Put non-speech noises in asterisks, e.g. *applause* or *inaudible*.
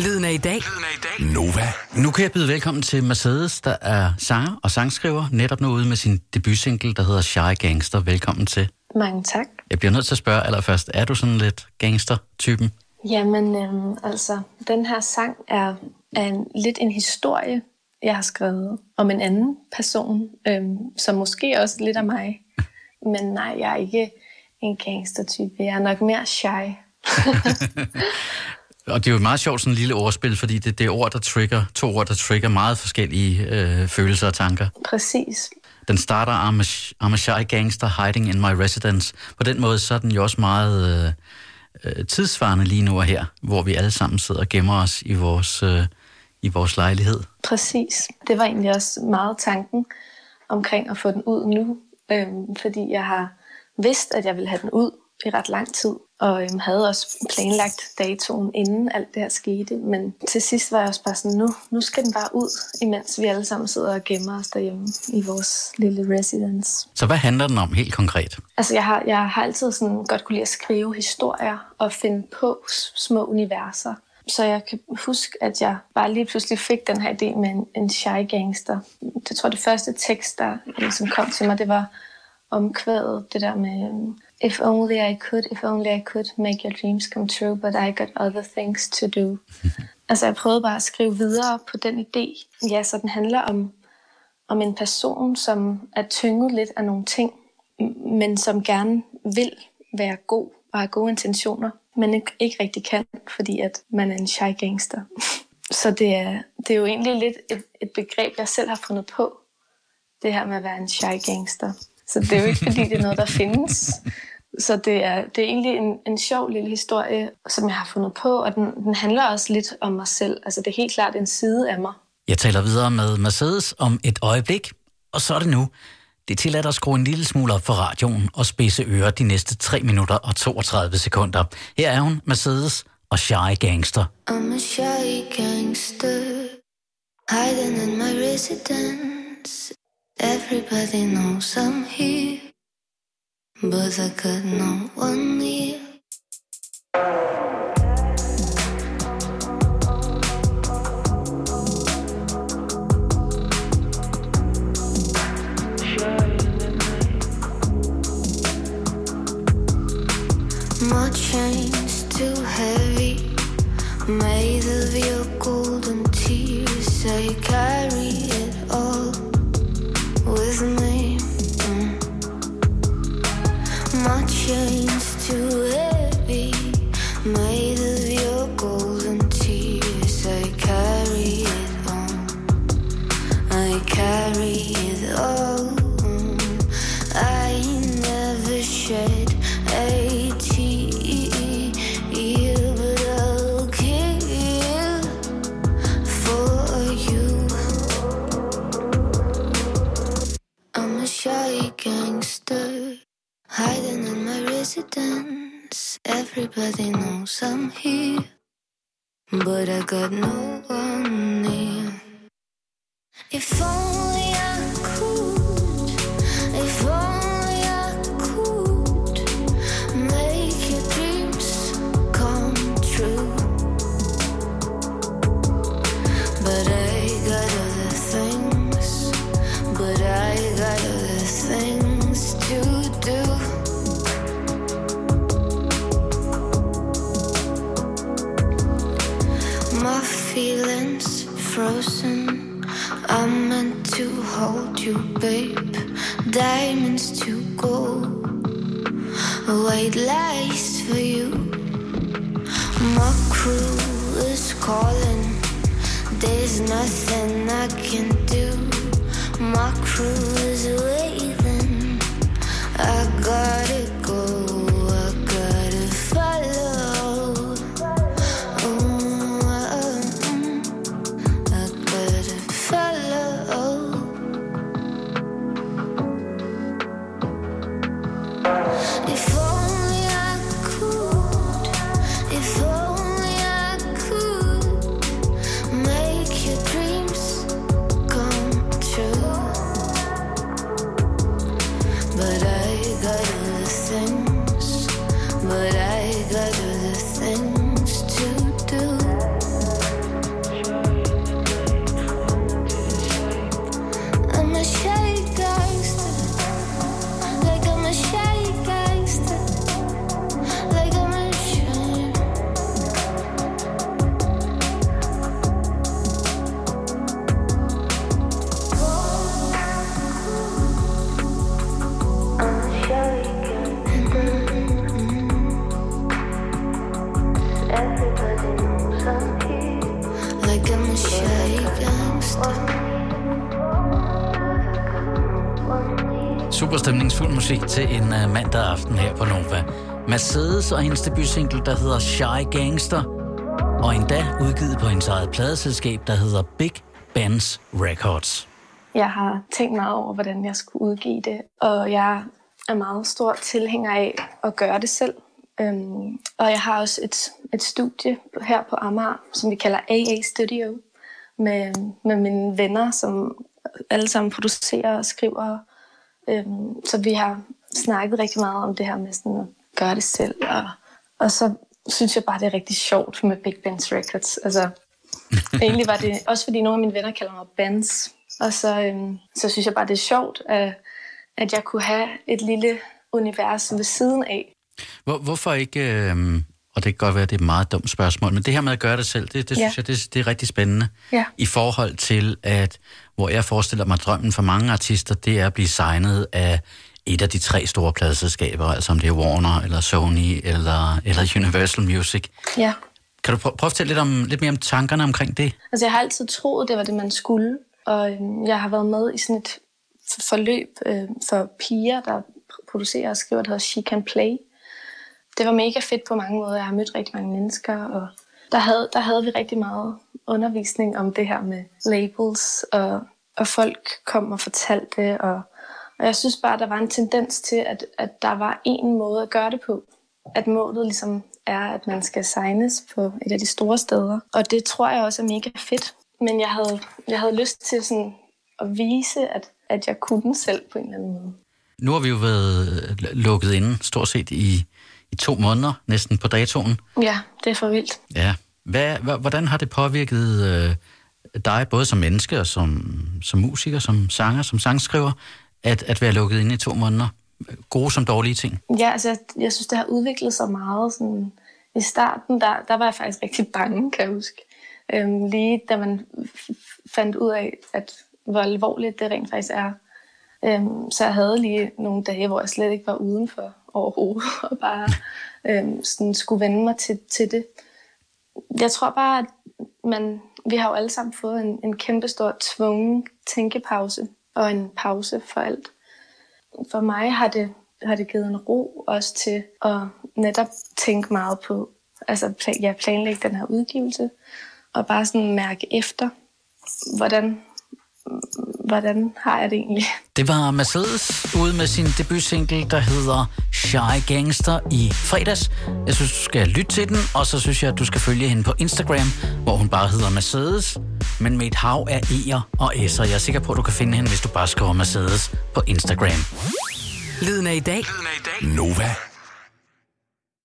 Lyden af i dag. Nova. Nu kan jeg byde velkommen til Mercedes, der er sanger og sangskriver, netop nu ude med sin debutsingle, der hedder Shy Gangster. Velkommen til. Mange tak. Jeg bliver nødt til at spørge allerførst, er du sådan lidt gangster-typen? Jamen, øhm, altså, den her sang er, er en, lidt en historie, jeg har skrevet om en anden person, øhm, som måske også lidt af mig. *laughs* Men nej, jeg er ikke en gangster-type. Jeg er nok mere shy. *laughs* *laughs* Og det er jo et meget sjovt sådan en lille ordspil, fordi det, det er ord, der trigger, to ord, der trigger meget forskellige øh, følelser og tanker. Præcis. Den starter, I'm a, I'm a shy gangster hiding in my residence. På den måde, så er den jo også meget øh, øh, tidsvarende lige nu og her, hvor vi alle sammen sidder og gemmer os i vores, øh, i vores lejlighed. Præcis. Det var egentlig også meget tanken omkring at få den ud nu, øhm, fordi jeg har vidst, at jeg ville have den ud i ret lang tid, og øhm, havde også planlagt datoen, inden alt det her skete. Men til sidst var jeg også bare sådan, nu, nu skal den bare ud, imens vi alle sammen sidder og gemmer os derhjemme i vores lille residence. Så hvad handler den om helt konkret? Altså, jeg har, jeg har altid sådan godt kunne lide at skrive historier og finde på små universer. Så jeg kan huske, at jeg bare lige pludselig fik den her idé med en, en shy gangster. Jeg tror, det første tekst, der ligesom kom til mig, det var omkvædet, det der med øhm, If only I could, if only I could make your dreams come true, but I got other things to do. *laughs* altså, jeg prøvede bare at skrive videre på den idé. Ja, så den handler om, om en person, som er tynget lidt af nogle ting, men som gerne vil være god og har gode intentioner, men ikke, ikke rigtig kan, fordi at man er en shy gangster. *laughs* Så det er, det er jo egentlig lidt et, et begreb, jeg selv har fundet på, det her med at være en shy gangster. Så det er jo ikke, fordi det er noget, der findes. Så det er, det er egentlig en, en sjov lille historie, som jeg har fundet på, og den, den handler også lidt om mig selv. Altså det er helt klart en side af mig. Jeg taler videre med Mercedes om et øjeblik, og så er det nu. Det er tilladt at skrue en lille smule op for radioen og spidse ører de næste 3 minutter og 32 sekunder. Her er hun, Mercedes og Shy Gangster. I'm a shy gangster, hiding in my residence. Everybody knows I'm here, but I got no one near. Everybody knows I'm here, but I got no one near. If only to hold you, babe. Diamonds to go. White lies for you. My crew is calling. There's nothing I can do. My crew Super stemningsfuld musik til en uh, mandag aften her på Nova. Mercedes og hendes debutsingle, der hedder Shy Gangster, og endda udgivet på hendes eget pladeselskab, der hedder Big Bands Records. Jeg har tænkt meget over, hvordan jeg skulle udgive det, og jeg er meget stor tilhænger af at gøre det selv. Øhm, og jeg har også et, et studie her på Amager, som vi kalder AA Studio, med, med mine venner, som alle sammen producerer og skriver. Øhm, så vi har snakket rigtig meget om det her med sådan at gøre det selv. Og, og så synes jeg bare, det er rigtig sjovt med Big Ben's Records. Altså, *laughs* egentlig var det også, fordi nogle af mine venner kalder mig Benz. Og så, øhm, så synes jeg bare, det er sjovt, at, at jeg kunne have et lille univers ved siden af. Hvor, hvorfor ikke, øh, og det kan godt være, at det er et meget dumt spørgsmål, men det her med at gøre det selv, det, det Ja. synes jeg, det, det er rigtig spændende. Ja. I forhold til, at hvor jeg forestiller mig, drømmen for mange artister, det er at blive signet af et af de tre store pladeselskaber, altså om det er Warner, eller Sony, eller, eller Universal Music. Ja. Kan du prøve, prøve at fortælle lidt, om, lidt mere om tankerne omkring det? Altså, jeg har altid troet, det var det, man skulle. Og øhm, jeg har været med i sådan et forløb øh, for piger, der pr- producerer og skriver, der hedder She Can Play. Det var mega fedt på mange måder. Jeg har mødt rigtig mange mennesker, og der havde, der havde vi rigtig meget undervisning om det her med labels, og, og folk kom og fortalte det, og, og jeg synes bare, der var en tendens til, at, at der var en måde at gøre det på. At målet ligesom er, at man skal signes på et af de store steder. Og det tror jeg også er mega fedt. Men jeg havde, jeg havde lyst til sådan at vise, at, at jeg kunne den selv på en eller anden måde. Nu har vi jo været lukket inde stort set i, i to måneder, næsten på datoen. Ja, det er for vildt. Ja. Hvad, hva- hvordan har det påvirket øh, dig, både som menneske og som, som musiker, som sanger, som sangskriver, at, at være lukket inde i to måneder? Gode som dårlige ting. Ja, altså jeg, jeg synes, det har udviklet sig meget. Sådan, I starten, der, der var jeg faktisk rigtig bange, kan jeg huske. Øhm, lige da man fandt ud af, at hvor alvorligt det rent faktisk er. Øhm, så jeg havde lige nogle dage, hvor jeg slet ikke var udenfor overhovedet, *laughs* og bare øhm, sådan skulle vende mig til, til det. Jeg tror bare, at man, vi har jo alle sammen fået en, en kæmpe stor tvungen tænkepause, og en pause for alt for mig har det, har det givet en ro også til at netop tænke meget på, altså plan, ja, planlægge den her udgivelse, og bare sådan mærke efter, hvordan, hvordan har jeg det egentlig? Det var Mercedes ude med sin debutsingle, der hedder Shy Gangster i fredags. Jeg synes, du skal lytte til den, og så synes jeg, at du skal følge hende på Instagram, hvor hun bare hedder Mercedes, men med et hav af E'er og S'er. Jeg er sikker på, at du kan finde hende, hvis du bare skriver Mercedes på Instagram. Lyden af i dag. Nova